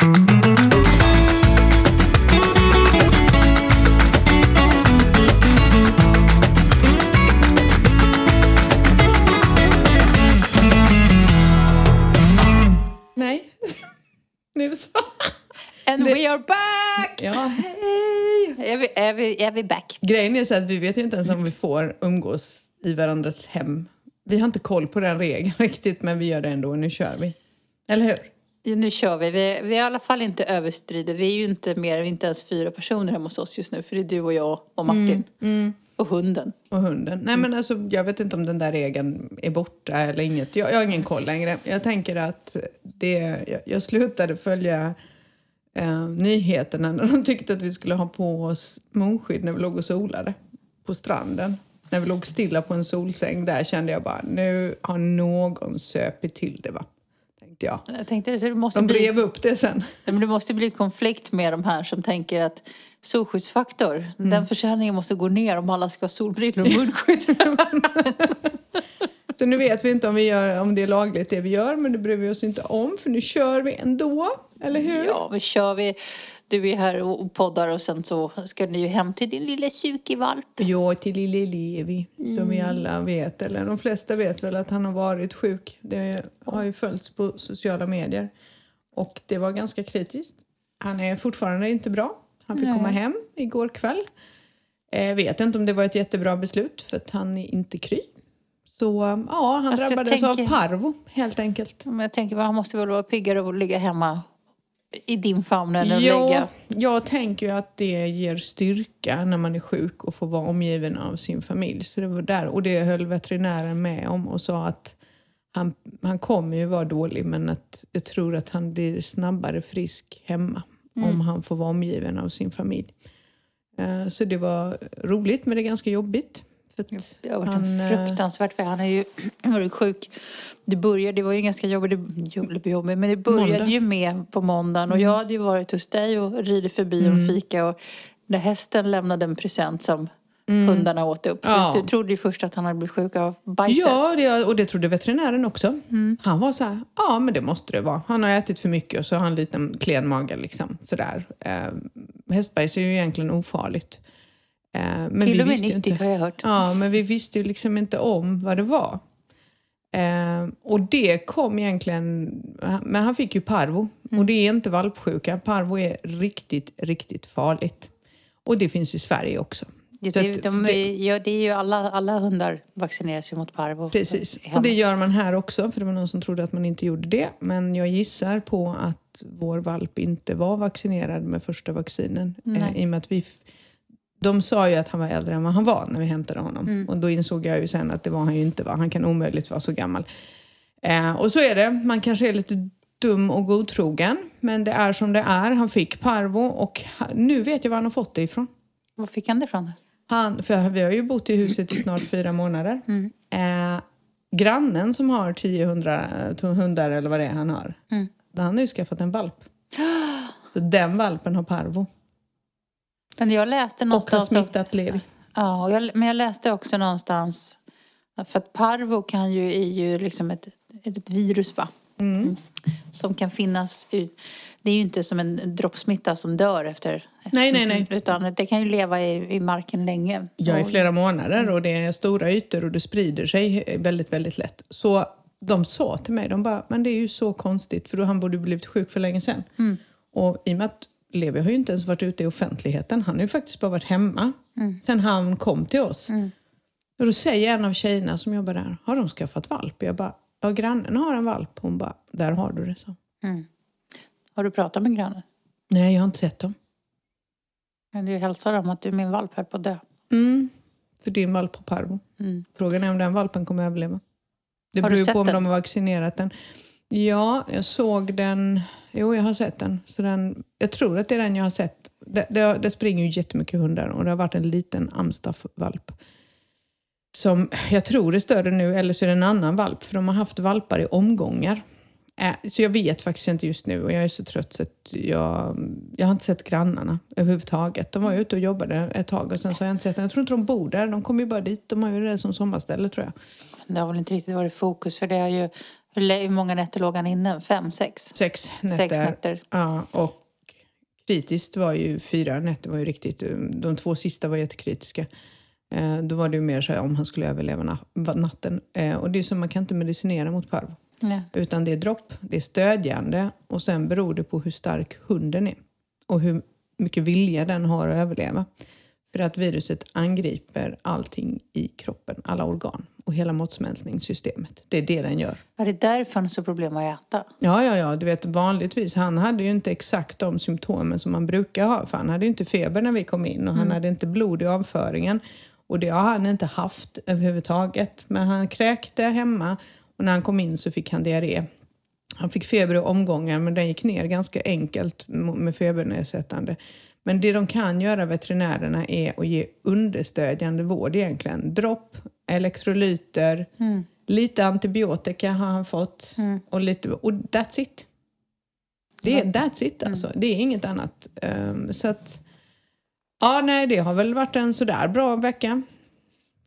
Nej. nu så. And we are back! Ja, hej! Är vi, är vi, är vi back? Grejen är så att vi vet ju inte ens om vi får umgås i varandras hem. Vi har inte koll på den regeln riktigt, men vi gör det ändå. Nu kör vi. Eller hur? Nu kör vi. vi. Vi är i alla fall inte överstridiga. Vi är ju inte mer, inte ens fyra personer hemma hos oss just nu. För det är du och jag och Martin. Och hunden. Och hunden. Nej, men alltså, jag vet inte om den där regeln är borta eller inget. Jag, jag har ingen koll längre. Jag tänker att det, jag, jag slutade följa eh, nyheterna när de tyckte att vi skulle ha på oss munskydd när vi låg och solade på stranden. När vi låg stilla på en solsäng. Där kände jag bara, nu har någon söpit till det va? Tänkte jag. Jag tänkte det måste De bli... drev upp det sen. Men det måste bli konflikt med de här som tänker att solskyddsfaktor, den försäljningen måste gå ner om alla ska ha solbrillor och munskydd. Så nu vet vi inte om, vi gör, om det är lagligt det vi gör, men det bryr vi oss inte om för nu kör vi ändå. Eller hur? ja, vi kör vi. Du är här och poddar och sen så ska ni ju hem till din lilla sukivalp. Ja, till lille Levi, som vi alla vet. Eller de flesta vet väl att han har varit sjuk. Det har ju följts på sociala medier. Och det var ganska kritiskt. Han är fortfarande inte bra. Han fick Nej. komma hem igår kväll. Jag vet inte om det var ett jättebra beslut för att han är inte kry. Så ja, han Fast drabbades tänker- av parvo helt enkelt. Men jag tänker, han måste väl vara piggare och ligga hemma i din famn att Ja, ligga... jag tänker ju att det ger styrka när man är sjuk och får vara omgiven av sin familj. Så det var där. Och det höll veterinären med om och sa att han, han kommer ju vara dålig men att jag tror att han blir snabbare frisk hemma om han får vara omgiven av sin familj. Eh, Så det var roligt men det är ganska jobbigt. Det har varit han, en eh, fruktansvärt väl. Han har ju varit sjuk. Det började, det var ju ganska jobbigt, jobbigt, jobbigt men det började Måndag. Mm. ju med på måndagen. Och jag hade ju varit hos dig och ridit förbi och fika. Och när hästen lämnade en present som hundarna åt upp. Mm. Ja. Du trodde ju först att han hade blivit sjuk av bajset. Ja, det, och det trodde veterinären också. Han var så här, ja men det måste det vara. Han har ätit för mycket och så har han en liten klen mage liksom. Sådär. Eh, hästbajs är ju egentligen ofarligt. Eh, men Till och med nyttigt inte. har jag hört. Ja, men vi visste ju liksom inte om vad det var. Eh, och det kom egentligen, men han fick ju parvo. Och det är inte valpsjuka. Parvo är riktigt, riktigt farligt. Och det finns i Sverige också. Det, det, att de, det- ja, det är ju alla, alla hundar vaccineras ju mot parvo. Precis. Och det gör man här också, för det var någon som trodde att man inte gjorde det. Men jag gissar på att vår valp inte var vaccinerad med första vaccinen. Eh, I och med att vi, de sa ju att han var äldre än vad han var när vi hämtade honom. Mm. Och då insåg jag ju sen att det var han ju inte. Va? Han kan omöjligt vara så gammal. Eh, och så är det. Man kanske är lite dum och godtrogen. Men det är som det är. Han fick parvo och nu vet jag var han har fått det ifrån. Var fick han det ifrån? Han, för vi har ju bott i huset i snart fyra månader. Mm. Eh, grannen som har 10 hundra, hundar eller vad det är han har. Mm. Han har ju skaffat en valp. Så den valpen har parvo. Men jag läste Och har någonstans... smittat Levi. Ja, jag, men jag läste också någonstans... För att parvo kan ju, är ju liksom ett, ett virus va? Mm. Som kan finnas ut. Det är ju inte som en droppsmitta som dör efter. Nej, nej, nej. Utan det kan ju leva i, i marken länge. Ja, i flera månader och det är stora ytor och det sprider sig väldigt, väldigt lätt. Så de sa till mig, de bara, men det är ju så konstigt för då han borde blivit sjuk för länge sedan. Mm. Och i och med att Levi har ju inte ens varit ute i offentligheten, han har ju faktiskt bara varit hemma sen han kom till oss. Och då säger en av tjejerna som jobbar där, har de skaffat valp? Jag bara, ja grannen har en valp. Hon bara, där har du det så. Har du pratat med grannen? Nej, jag har inte sett dem. Kan du hälsa dem att du min valp här på att dö? Mm, för din valp har parvo. Mm. Frågan är om den valpen kommer överleva. Det beror ju på om den? de har vaccinerat den. Ja, jag såg den. Jo, jag har sett den. Så den jag tror att det är den jag har sett. Det, det, det springer ju jättemycket hundar och det har varit en liten amstaffvalp. Som jag tror är större nu, eller så är det en annan valp. För de har haft valpar i omgångar. Äh, Så jag vet faktiskt inte just nu och jag är så trött så att jag, jag har inte sett grannarna överhuvudtaget. De var ute och jobbade ett tag och sen så har jag inte sett dem. Jag tror inte de bor där. De kommer ju bara dit. De har ju det som sommarställe tror jag. Det har väl inte riktigt varit fokus för det har ju hur, många nätter låg han inne? Fem, sex? Sex nätter. Sex nätter. Ja, och kritiskt var ju fyra nätter var ju riktigt. De två sista var jättekritiska. Eh, då var det ju mer så här om han skulle överleva na- natten. Eh, och det är så man kan inte medicinera mot parv. Ja. Utan det är dropp, det är stödjande och sen beror det på hur stark hunden är. Och hur mycket vilja den har att överleva. För att viruset angriper allting i kroppen, alla organ och hela matsmältningssystemet. Det är det den gör. Var det därför han har så problem att äta? Ja, ja, ja, du vet vanligtvis, han hade ju inte exakt de symptomen som man brukar ha. För han hade ju inte feber när vi kom in och han hade inte blod i avföringen. Och det har han inte haft överhuvudtaget. Men han kräkte hemma och när han kom in så fick han diarré. Han fick feber i omgångar men den gick ner ganska enkelt med febernedsättande. Men det de kan göra, veterinärerna, är att ge understödjande vård egentligen. Dropp, elektrolyter, lite antibiotika har han fått och, lite, och that's it. Det är that's it alltså. Det är inget annat. Um, så att, ja nej det har väl varit en sådär bra vecka.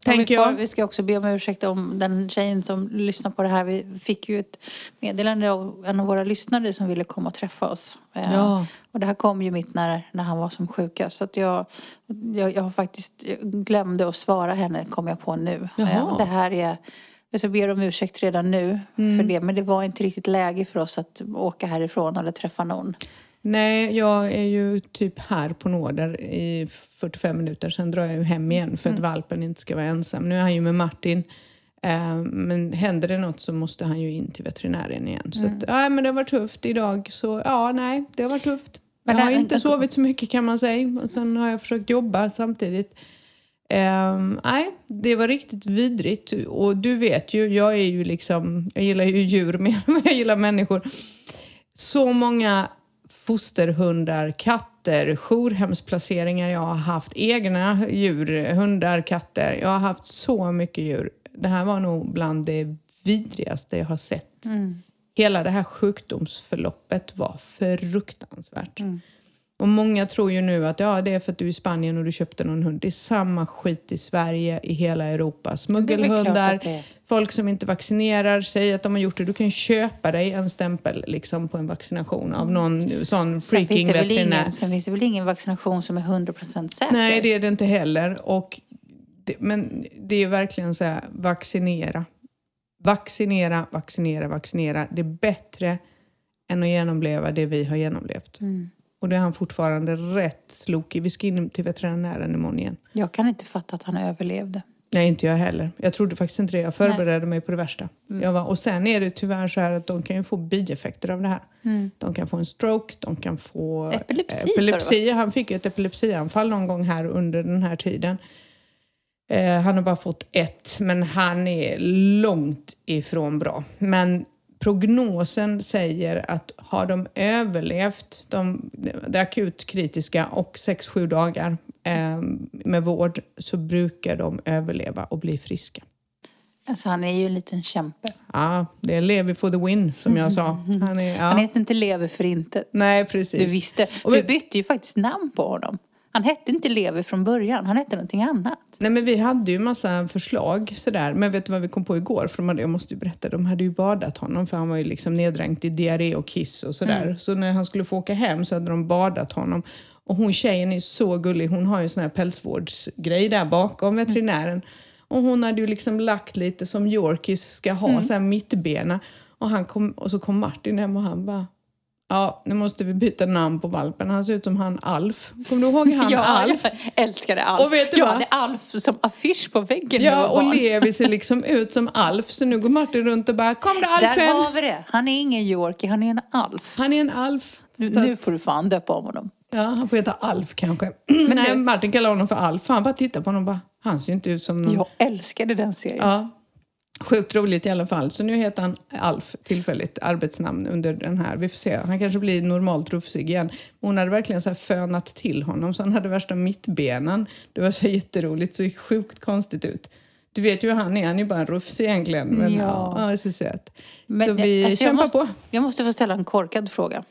Tänker jag. vi ska också be om ursäkt om den tjejen som lyssnar på det här. Vi fick ju ett meddelande av en av våra lyssnare som ville komma och träffa oss. Eh, Ja. Och det här kom ju mitt när, när han var som sjukast. Så att jag, jag, jag faktiskt jag glömde att svara henne, kom jag på nu. Jaha. Eh, Det här är... Jag ber om ursäkt redan nu Mm. för det. Men det var inte riktigt läge för oss att åka härifrån eller träffa någon. Nej, jag är ju typ här på nåder i 45 minuter. Sen drar jag ju hem igen för att valpen inte ska vara ensam. Nu är han ju med Martin. Eh, men händer det något så måste han ju in till veterinären igen. Så att, ja, men det har varit tufft idag. Så ja, nej, det har varit tufft. Men jag har inte sovit så mycket kan man säga. Och sen har jag försökt jobba samtidigt. Ehm, nej, det var riktigt vidrigt. Och du vet ju, jag är ju liksom, jag gillar ju djur mer än vad jag gillar människor. Så många fosterhundar, katter, jourhemsplaceringar jag har haft, egna djur, hundar, katter. Jag har haft så mycket djur. Det här var nog bland det vidrigaste jag har sett. Hela det här sjukdomsförloppet var fruktansvärt. Och många tror ju nu att ja, det är för att du är i Spanien och du köpte någon hund. Det är samma skit i Sverige, i hela Europa. Smuggelhundar, folk som inte vaccinerar, säger att de har gjort det. Du kan köpa dig en stämpel liksom, på en vaccination av någon sån Sen freaking väl veterinär. ingen, sen finns det väl ingen vaccination som är 100% säker? Nej, det är det inte heller. Och det, men det är verkligen så här, vaccinera. Vaccinera, vaccinera, vaccinera. Det är bättre än att genomleva det vi har genomlevt. Och det är han fortfarande rätt slokig. Vi ska in till veterinären imorgon igen. Jag kan inte fatta att han överlevde. Nej, inte jag heller. Jag trodde faktiskt inte det. Jag förberedde mig på det värsta. Mm. Jag var, och sen är det tyvärr så här att de kan ju få bieffekter av det här. Mm. De kan få en stroke, de kan få Epilepsi, sa du, epilepsi. Han fick ju ett epilepsianfall någon gång här under den här tiden. Eh, han har bara fått ett, men han är långt ifrån bra. Men prognosen säger att har de överlevt de, det akut kritiska och 6-7 dagar eh, med vård så brukar de överleva och bli friska. Alltså han är ju en liten kämpe. Ja, det är lever for the win som jag sa. Han är, ja. Han heter inte Lever för inte. Nej, precis. Du visste. Vet- bytte ju faktiskt namn på honom. Han hette inte Lever från början. Han hette någonting annat. Nej men vi hade ju massa förslag sådär. Men vet du vad vi kom på igår? För de hade, jag måste ju berätta, de hade ju badat honom för han var ju liksom neddränkt i diarré och kiss och sådär. Så när han skulle få åka hem så hade de badat honom. Och hon tjejen är så gullig, hon har ju en sån här pälsvårdsgrej där bakom veterinären. Och hon hade ju liksom lagt lite som Yorkies ska ha, så här mittbena. Och, han kom, och så kom Martin hem och han bara Ja, nu måste vi byta namn på valpen. Han ser ut som han Alf. Kommer du ihåg han Alf? jag älskade Alf. Och vet du jag vad? hade Alf som affisch på väggen Ja, och barn. Levi ser liksom ut som Alf. Så nu går Martin runt och bara Kom då Där Alfen! har vi det. Han är ingen Yorkie, han är en Alf. Han är en Alf. Nu, Så nu att, får du fan döpa om honom. ja, han får heta Alf kanske. Men Nej, Martin kallar honom för Alf. Han bara tittar på honom och bara Han ser ju inte ut som någon... Jag älskade den serien. Ja. Sjukt roligt i alla fall. Så nu heter han Alf, tillfälligt arbetsnamn under den här. Vi får se. Han kanske blir normalt rufsig igen. Hon hade verkligen så här fönat till honom så han hade värsta mittbenen. Det var så jätteroligt, så sjukt konstigt ut. Du vet ju hur han är, han är ju bara en rufs egentligen. Men ja, Ja. ja så söt. Men, så vi alltså, jag kämpar måste, på. Jag måste få ställa en korkad fråga.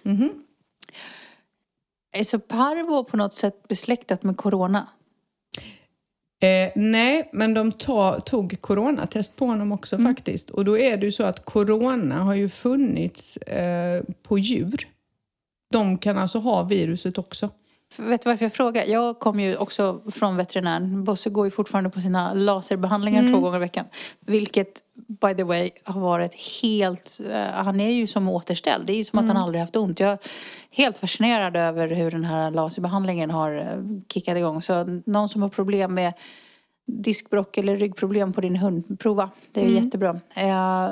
Är så parvo på något sätt besläktat med corona? Eh, nej, men de ta, tog coronatest på honom också Mm. faktiskt. Och då är det ju så att corona har ju funnits eh, på djur. De kan alltså ha viruset också. Vet du varför jag frågar? Jag kommer ju också från veterinären. Bosse går ju fortfarande på sina laserbehandlingar två gånger i veckan. Vilket, by the way, har varit helt... eh, han är ju som återställd. Det är ju som att han aldrig haft ont. Jag är helt fascinerad över hur den här laserbehandlingen har eh, kickat igång. Så någon som har problem med diskbråck eller ryggproblem på din hund, prova. Det är jättebra. Eh,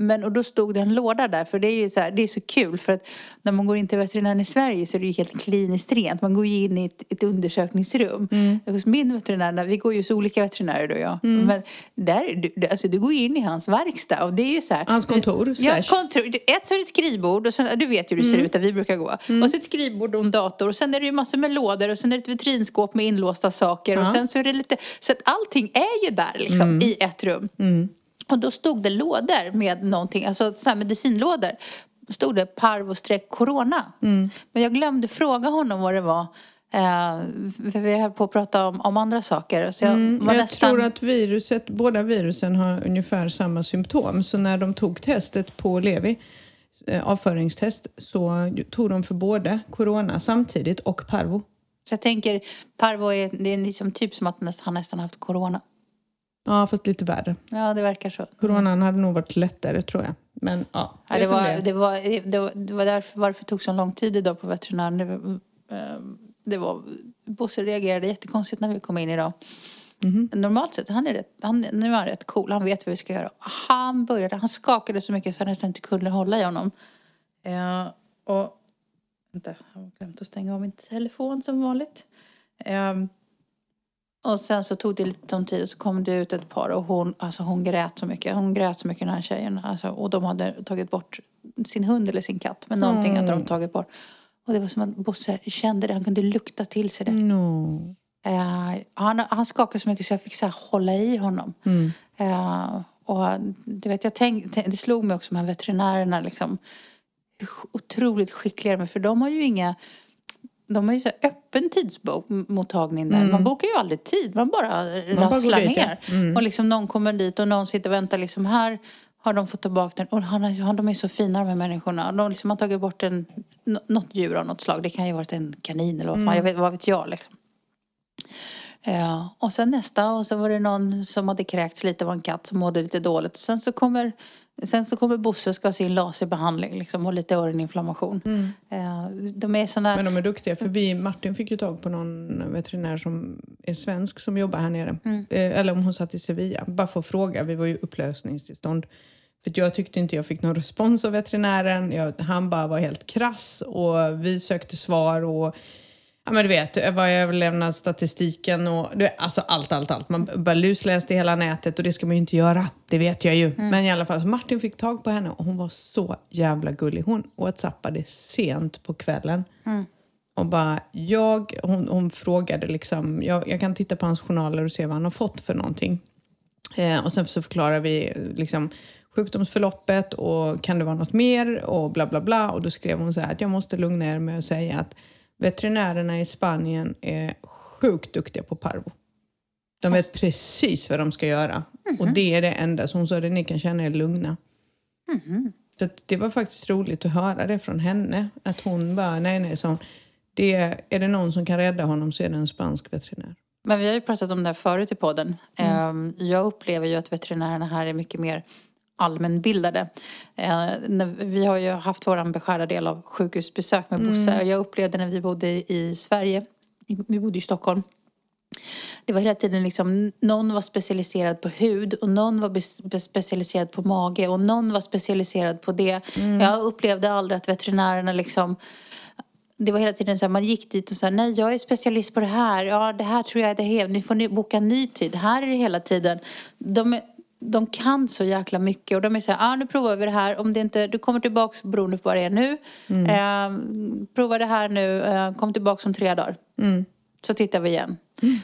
men och då stod det en låda där, för det är ju så, här, det är så kul för att när man går in till veterinären i Sverige så är det ju helt kliniskt rent. Man går ju in i ett, ett undersökningsrum. Hos min veterinär, när- vi går ju hos olika veterinärer du och jag. Men där, du, alltså, du går in i hans verkstad och det är ju så här. Hans kontor, Ja, kontor. Ett så är det ett skrivbord, och sen, du vet ju hur det ser ut där vi brukar gå. Och så ett skrivbord och en dator och sen är det ju massor med lådor och sen är det ett vitrinskåp med inlåsta saker och Ja. sen så är det lite, så att allting är ju där liksom i ett rum. Och då stod det lådor med någonting, alltså så här medicinlådor. Då stod det parvo corona. Men jag glömde fråga honom vad det var. Eh, för vi höll på att prata om, om andra saker. Så jag Mm, Jag nästan... tror att viruset, båda virusen har ungefär samma symptom. Så när de tog testet på Levi, eh, avföringstest, så tog de för både corona samtidigt och parvo. Så jag tänker, parvo är, det är liksom typ som att han nästan haft corona. Ja, fast lite värre. Ja, det verkar så. Coronan hade nog varit lättare tror jag. Men ja, Ja, är det, var, det det, var, det, var, det var därför varför det tog så lång tid idag på veterinären. Det, var, eh, det var, Bosse reagerade jättekonstigt när vi kom in idag. Mhm. Normalt sett, han är rätt, han, nu är han rätt cool. Han vet vad vi ska göra. Han började, han skakade så mycket så jag nästan inte kunde hålla i honom. Eh, och, vänta, jag har glömt att stänga av min telefon som vanligt. Eh, och sen så tog det lite om tid och så kom det ut ett par och hon, alltså hon grät så mycket. Hon grät så mycket den här tjejen. Alltså, och de hade tagit bort sin hund eller sin katt. Men någonting hade de tagit bort. Och det var som att Bosse kände det. Han kunde lukta till sig det. No. Eh, han, han skakade så mycket så jag fick så här hålla i honom. Eh, och du vet, jag tänk, det slog mig också med veterinärerna liksom. Hur otroligt skickliga de är. För de har ju inga... De har ju så öppen tidsmottagning där. Man bokar ju aldrig tid. Man bara bara går rasslar dit, ja. ner. Och liksom någon kommer dit och någon sitter och väntar liksom här har de fått tillbaka den. Och han, de är så fina de här människorna. De liksom har tagit bort en, nå- något djur av något slag. Det kan ju ha varit en kanin eller vad fan, jag vet, vad vet jag liksom. Ja, och sen nästa och så var det någon som hade kräkts lite var en katt som mådde lite dåligt. Sen så kommer, sen så kommer Bosse och ska ha sin laserbehandling liksom, och lite öroninflammation. Ja, de är såna... Men de är duktiga för vi, Martin fick ju tag på någon veterinär som är svensk som jobbar här nere. Eh, eller om hon satt i Sevilla. Bara för att fråga, vi var ju upplösningstillstånd. För jag tyckte inte jag fick någon respons av veterinären. Jag, han bara var helt krass och vi sökte svar och Ja men du vet, vad jag överlämnade statistiken och du vet, alltså allt, allt, allt. Man bara lusläste hela nätet och det ska man ju inte göra. Det vet jag ju. Men i alla fall, Martin fick tag på henne och hon var så jävla gullig. Hon whatsappade sent på kvällen. Och bara, jag, hon, hon frågade liksom, jag, jag kan titta på hans journaler och se vad han har fått för någonting. Eh, och sen så förklarar vi liksom sjukdomsförloppet och kan det vara något mer och bla bla bla. Och då skrev hon så här att jag måste lugna er med att säga att veterinärerna i Spanien är sjukt duktiga på parvo. De vet precis vad de ska göra. Och det är det enda. Så hon sa att ni kan känna er lugna. Så att det var faktiskt roligt att höra det från henne. Att hon bara, nej nej, sa hon. Det, är det någon som kan rädda honom så är det en spansk veterinär. Men vi har ju pratat om det här förut i podden. Ehm, Jag upplever ju att veterinärerna här är mycket mer allmänbildade. Eh, Vi har ju haft vår beskärda del av sjukhusbesök med Bosse. Jag upplevde när vi bodde i Sverige, vi bodde i Stockholm, det var hela tiden liksom, någon var specialiserad på hud och någon var specialiserad på mage och någon var specialiserad på det. Jag upplevde aldrig att veterinärerna liksom det var hela tiden så här, man gick dit och sa nej jag är specialist på det här, ja det här tror jag är det här, nu får ni boka ny tid. Här är det hela tiden. De, de kan så jäkla mycket och de är så här, ah, nu provar vi det här, om det inte, du kommer tillbaks beroende på vad det är nu. Eh, prova det här nu, eh, kom tillbaks om tre dagar. Så tittar vi igen.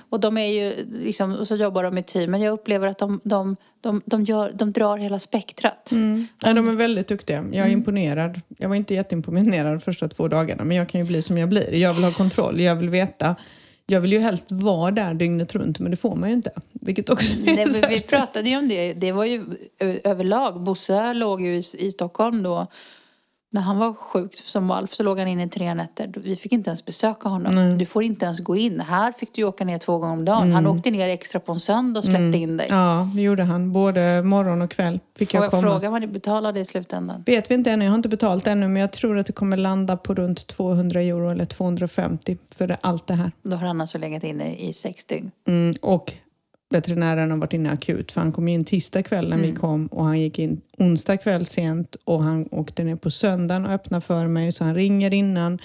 Och de är ju liksom, och så jobbar de i team. Men jag upplever att de, de, de, de, gör, de drar hela spektrat. Ja, de är väldigt duktiga. Jag är imponerad. Jag var inte jätteimponerad de första två dagarna men jag kan ju bli som jag blir. Jag vill ha kontroll, jag vill veta. Jag vill ju helst vara där dygnet runt men det får man ju inte. Vilket också är Nej, men vi pratade ju om det. Det var ju överlag. Bosse låg ju i, i Stockholm då. När han var sjuk som valp så låg han inne i tre nätter. Vi fick inte ens besöka honom. Du får inte ens gå in. Här fick du åka ner två gånger om dagen. Mm. Han åkte ner extra på en söndag och släppte in dig. Ja, det gjorde han. Både morgon och kväll fick Får jag jag komma. fråga vad ni betalade i slutändan? Vet vi inte ännu, jag har inte betalt ännu men jag tror att det kommer landa på runt 200 euro eller 250 för allt det här. Då har han alltså legat inne i sex dygn. Mm, och veterinären har varit inne akut för han kom in tisdag kväll när vi kom och han gick in onsdag kväll sent och han åkte ner på söndagen och öppnade för mig så han ringer innan.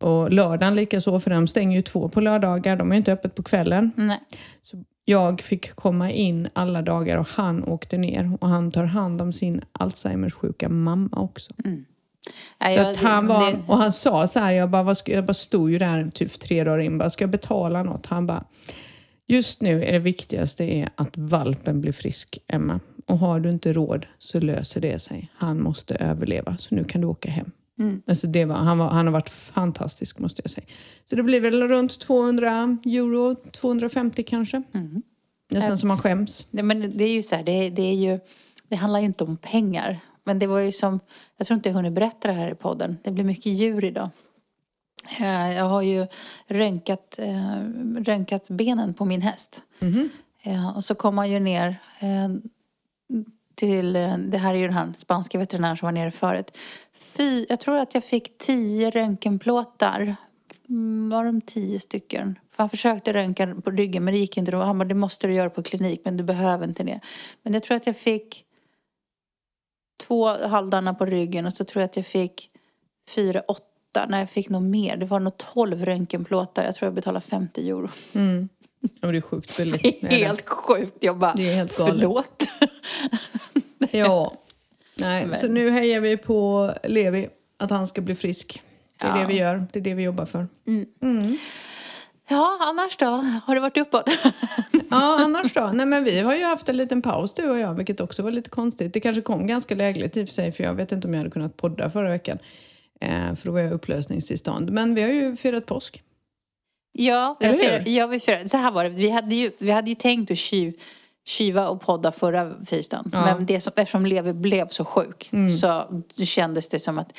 Och lördagen likaså för de stänger ju två på lördagar, de är inte öppet på kvällen. Nej. Så jag fick komma in alla dagar och han åkte ner och han tar hand om sin Alzheimers sjuka mamma också. Nej, Så jag- han var, det- och han sa så här, jag bara, vad ska, jag bara stod ju där typ tre dagar in, bara, ska jag betala något? Han bara, just nu är det viktigaste är att valpen blir frisk, Emma. Och har du inte råd så löser det sig. Han måste överleva, så nu kan du åka hem. Mm. Alltså det var, han, var, han har varit fantastisk måste jag säga. Så det blir väl runt 200 euro, 250 kanske. Mm. Nästan som man skäms. Nej, men det är ju så här, det, det är ju, det handlar ju inte om pengar. Men det var ju som, jag tror inte jag hunnit berätta det här i podden. Det blir mycket djur idag. Eh, Jag har ju röntgat, eh, röntgat benen på min häst. Eh, Och så kom han ju ner till, det här är ju den här spanska veterinären som var nere förut. Fy, jag tror att jag fick tio röntgenplåtar. Mm, Var de tio stycken? För han försökte röntga på ryggen men det gick inte. då. Han bara, det måste du göra på klinik men du behöver inte det. Men jag tror att jag fick två halvdarna på ryggen och så tror jag att jag fick fyra, åtta. Nej, jag fick nog mer. Det var nog tolv röntgenplåtar. Jag tror jag betalade 50 euro. Mm. Ja, det är sjukt billigt. Det är det. helt sjukt. Jag bara, Det är helt galet. förlåt. Ja. Nej, Men- så nu hejar vi på Levi, att han ska bli frisk. Det är Ja. det vi gör, det är det vi jobbar för. Ja, annars då? Har det varit uppåt? Ja, annars då? Nej, men vi har ju haft en liten paus du och jag, vilket också var lite konstigt. Det kanske kom ganska lägligt i och för sig, för jag vet inte om jag hade kunnat podda förra veckan. Eh, för då var jag upplösningstillstånd. Men vi har ju firat påsk. Ja, vi firade, ja, vi firade. Så här var det. Vi hade ju, vi hade ju tänkt att tjuv, tjuva och podda förra tisdagen. Ja. Mm. Men det som, eftersom Levi blev så sjuk så det kändes det som att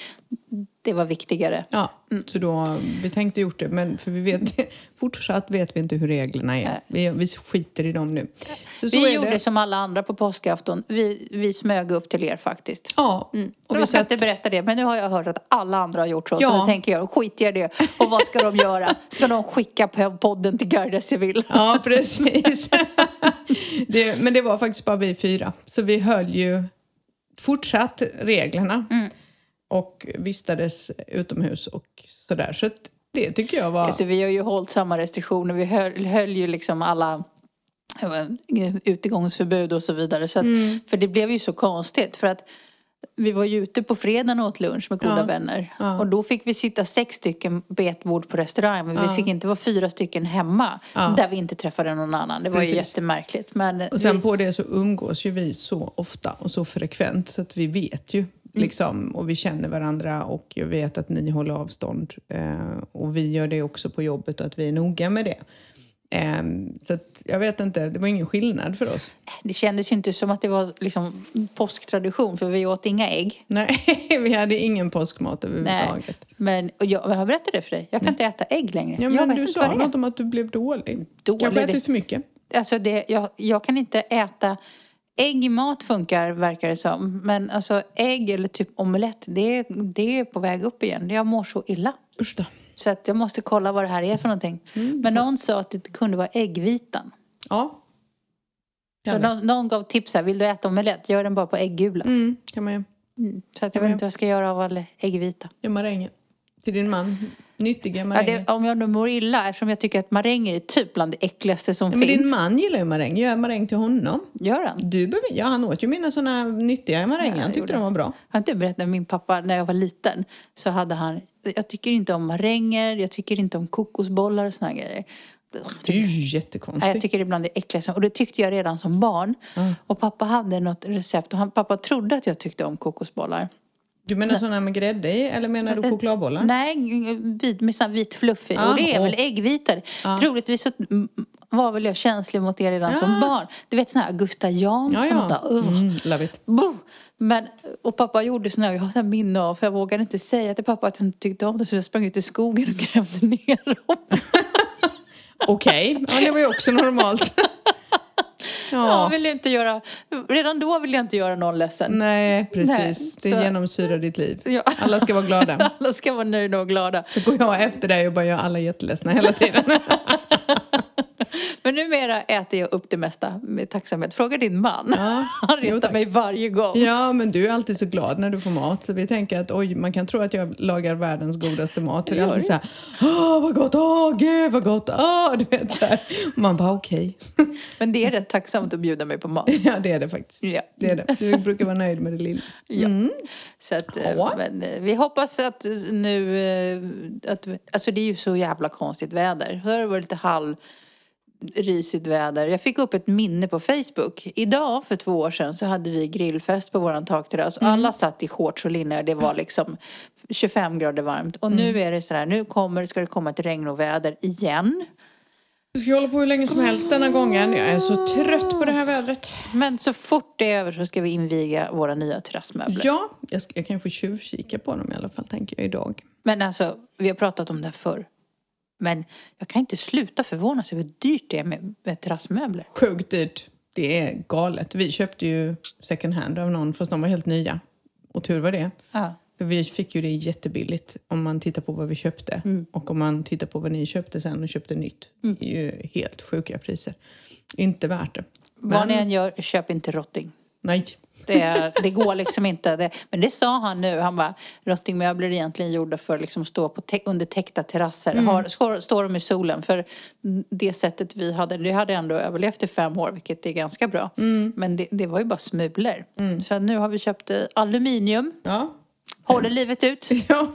det var viktigare. Ja, så då, vi tänkte gjort det, men för vi vet, fortsatt vet vi inte hur reglerna är. Vi, vi skiter i dem nu. Så, så vi gjorde det. som alla andra på påskafton. Vi, vi smög upp till er faktiskt. Ja, Mm. och jag ska inte berätta det, men nu har jag hört att alla andra har gjort så. Ja. Så då tänker jag, skit i det. Och vad ska de göra? Ska de skicka podden till Garda Civil? Ja, precis. det, men det var faktiskt bara vi fyra. Så vi höll ju fortsatt reglerna. Och vistades utomhus och sådär. Så det tycker jag var... Alltså, vi har ju hållit samma restriktioner. Vi höll, höll ju liksom alla eh, utegångsförbud och så vidare. Så att, Mm. För det blev ju så konstigt. För att vi var ju ute på fredagen och åt lunch med goda Ja. vänner. Ja. Och då fick vi sitta sex stycken på ett bord på restaurang. Men vi fick inte vara fyra stycken hemma. Ja. Där vi inte träffade någon annan. Det var Precis. ju jättemärkligt. Men Och sen vi, på det så umgås ju vi så ofta och så frekvent så att vi vet ju liksom och vi känner varandra och jag vet att ni håller avstånd eh, och vi gör det också på jobbet och att vi är noga med det. Eh, så att jag vet inte, det var ingen skillnad för oss. det kändes ju inte som att det var liksom påsktradition. För vi åt inga ägg. Nej, vi hade ingen påskmat Nej. överhuvudtaget. Men och jag, jag har berättat det för dig. Jag kan inte äta ägg längre. Ja, jag men du sa något om att du blev dålig. Dålig, Kanske det- ätit för mycket. Alltså det, jag, jag kan inte äta... Ägg i mat funkar, verkar det som. Men alltså ägg eller typ omelett, det, det är på väg upp igen. Jag mår så illa. Usch då. Så att jag måste kolla vad det här är för någonting. Mm, Men någon sa att det kunde vara äggvitan. Ja. Så någon, någon gav tips här, vill du äta omelett? Gör den bara på äggula. Mm, kan man ju. Mm. Så att jag vet inte vad jag ska göra av all äggvita. Gör maränger. Till din man. Nyttiga Ja, maränger. det, om jag nu mår illa, eftersom jag tycker att maränger är typ bland det äckligaste som Ja, men finns. din man gillar ju maräng. Gör maräng till honom. Gör han? Du behöver, ja, han åt ju mina såna nyttiga maränger. Ja, han tyckte de var bra. Har inte berättat om min pappa när jag var liten? Så hade han, jag tycker inte om maränger, jag tycker inte om kokosbollar och såna här grejer. Det är ju Nej, jag jättekonstigt. tycker det är bland det äckligaste. Och det tyckte jag redan som barn. Och pappa hade något recept och han, pappa trodde att jag tyckte om kokosbollar. Du menar sådana med grädde i eller menar du chokladbollar? Nej, vit, med sån vit fluff i. Ah, och det är åh. väl äggvitor. Troligtvis så mm, var väl jag känslig mot det redan som barn. Du vet sån här Augusta Jansson. Ja, och ja. sådär. Ugh. Mm, love it. Boom. Men, och pappa gjorde här, jag har här minne av, för jag vågade inte säga till pappa att jag inte tyckte om det så jag sprang ut i skogen och grävde ner dem. Okej, ja, det var ju också normalt. Jag ja. ville inte göra, redan då ville jag inte göra någon ledsen. Nej, precis. Nej, det så- genomsyrar ditt liv. Ja. Alla ska vara glada. Alla ska vara nöjda och glada. Så går jag efter dig och bara gör alla jätteledsna hela tiden. Men numera äter jag upp det mesta med tacksamhet. Fråga din man. Ja, Han retar mig varje gång. Ja, men du är alltid så glad när du får mat. Så vi tänker att oj, man kan tro att jag lagar världens godaste mat. För det är alltid så här, åh vad gott, åh gud vad gott, åh, du vet så här. Man bara okej. Men det är rätt tacksamt att bjuda mig på mat. Ja, det är det faktiskt. Ja. Det är det. Du brukar vara nöjd med det lilla. Ja. Så att, eh, Ja. men, eh, vi hoppas att nu, eh, att, alltså det är ju så jävla konstigt väder. Så har det varit lite halv risigt väder. Jag fick upp ett minne på Facebook. Idag för två år sedan så hade vi grillfest på våran takterrass. Alla satt i shorts och linne. Det var liksom 25 grader varmt. Och nu är det så här, nu kommer, ska det komma ett regn och väder igen. Du ska hålla på hur länge som helst denna gången. Jag är så trött på det här vädret. Men så fort det är över så ska vi inviga våra nya terrassmöbler. Ja, jag, ska, jag kan få tjuvkika på dem i alla fall, tänker jag idag. Men alltså, vi har pratat om det här förr. Men jag kan inte sluta förvånas över hur dyrt det är med, med terrassmöbler. Sjukt dyrt. Det är galet. Vi köpte ju second hand av någon, fast de var helt nya. Och tur var det. Ja. För vi fick ju det jättebilligt om man tittar på vad vi köpte. Och om man tittar på vad ni köpte sen och köpte nytt. Det är ju helt sjuka priser. Inte värt det. Vad ni än gör, köp inte rotting. Nej. Det, det går liksom inte. Det, men det sa han nu. Han bara, rottingmöbler är egentligen gjorda för liksom att stå på tä- under täckta terrasser. Har, står, står de i solen. För det sättet vi hade, det hade ändå överlevt i fem år, vilket är ganska bra. Men det, det var ju bara smulor. Så nu har vi köpt eh, aluminium. Ja. Håller livet ut. ja.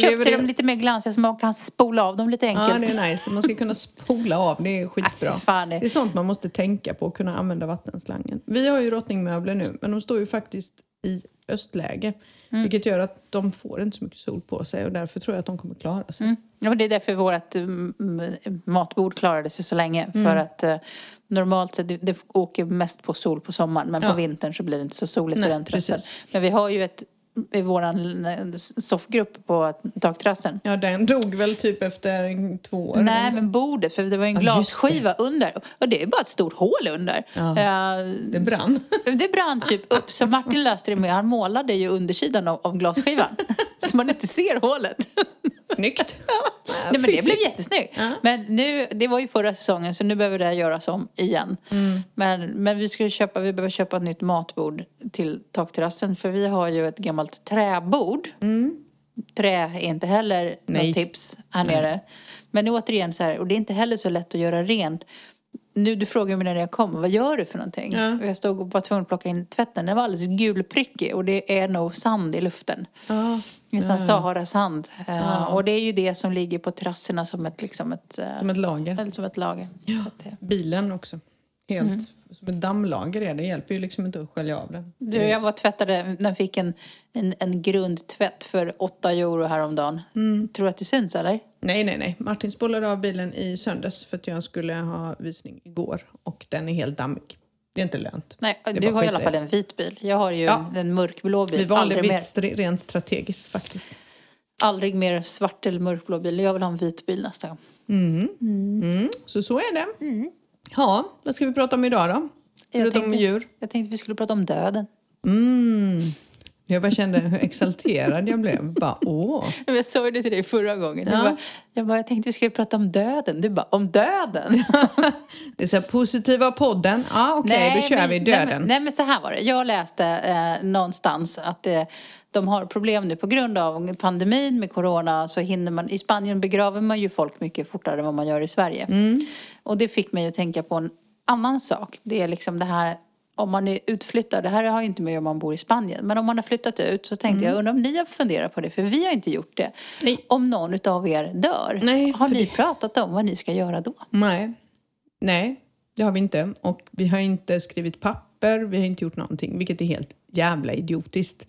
Köpte dem det. lite mer glansiga så man kan spola av dem lite Ja, enkelt. det är nice. Man ska kunna spola av. Det är skitbra. Fy fan, det- Det är sånt man måste tänka på, kunna använda vattenslangen. Vi har ju rottningmöbler nu, men de står ju faktiskt i östläge. Mm. Vilket gör att de får inte så mycket sol på sig och därför tror jag att de kommer klara sig. Ja, men det är därför vårt mm, matbord klarade sig så länge. Mm. För att eh, normalt sett, det, det åker mest på sol på sommaren. Men Ja. på vintern så blir det inte så soligt Nej, i den precis. Men vi har ju ett, i våran eh, soffgrupp på takterrassen. Ja, den dog väl typ efter två år. Nej, men bordet, för det var en Ja, glasskiva under. Och det är bara ett stort hål under. Ja. Eh, Det brann. Det brann typ upp, så Martin löste det med, han målade ju undersidan av, av glasskivan. så man inte ser hålet. Snyggt. Nej, men det blev jättesnyggt. Ja. Men nu, det var ju förra säsongen så nu behöver det här göras om igen. Mm. Men, men vi, ska köpa, vi behöver köpa ett nytt matbord till takterrassen för vi har ju ett gammalt träbord. Trä är inte heller Mm. Nej. något tips här nere. Men återigen så här, och det är inte heller så lätt att göra rent. Nu, du frågar mig när jag kom, vad gör du för någonting? Ja. Och Jag stod och var tvungen att plocka in tvätten. Den var alldeles gulprickig och det är nog sand i luften. Ja, En sån Sahara-sand. Eh, Och det är ju det som ligger på terrasserna som ett, liksom ett, eh, som ett lager. eller som ett lager. Det- Bilen också. Helt Mm. som ett dammlager är det. hjälper ju liksom inte att skölja av den. Du, jag var tvättade, den fick en, en, en grundtvätt för 8 euro häromdagen. Tror du att det syns eller? Nej, nej, nej. Martin spolade av bilen i söndags för att jag skulle ha visning igår och den är helt dammig. Det är inte lönt. Nej, du har i alla fall en vit bil. Jag har ju Ja. en mörkblå bil. Vi valde vitt rent strategiskt faktiskt. aldrig mer svart eller mörkblå bil. Jag vill ha en vit bil nästa gång. Mm. Så så är det. Ja, vad ska vi prata om idag då? Förutom tänkte- djur. Jag tänkte vi skulle prata om döden. Mm. Jag bara kände hur exalterad jag blev. Bara, åh. Jag sa det till dig förra gången. Ja. Jag, bara, jag, bara, jag tänkte vi skulle prata om döden. Du bara, om döden? Det är så här positiva podden. Ja, okej, då kör men- vi Nej döden. men, nej men så här var det. Jag läste eh, någonstans att eh, de har problem nu på grund av pandemin med corona. Så hinner man, I Spanien begraver man ju folk mycket fortare än vad man gör i Sverige. Mm. Och det fick mig att tänka på en annan sak. Det är liksom det här om man är utflyttad, det här har ju inte med om man bor i Spanien, men om man har flyttat ut så tänkte jag, undrar om ni har funderat på det, för vi har inte gjort det. Mm. Nej. Om någon utav er dör, Nej, har ni det- pratat om vad ni ska göra då? Nej. Nej, det har vi inte. Och vi har inte skrivit papper, vi har inte gjort någonting, vilket är helt jävla idiotiskt.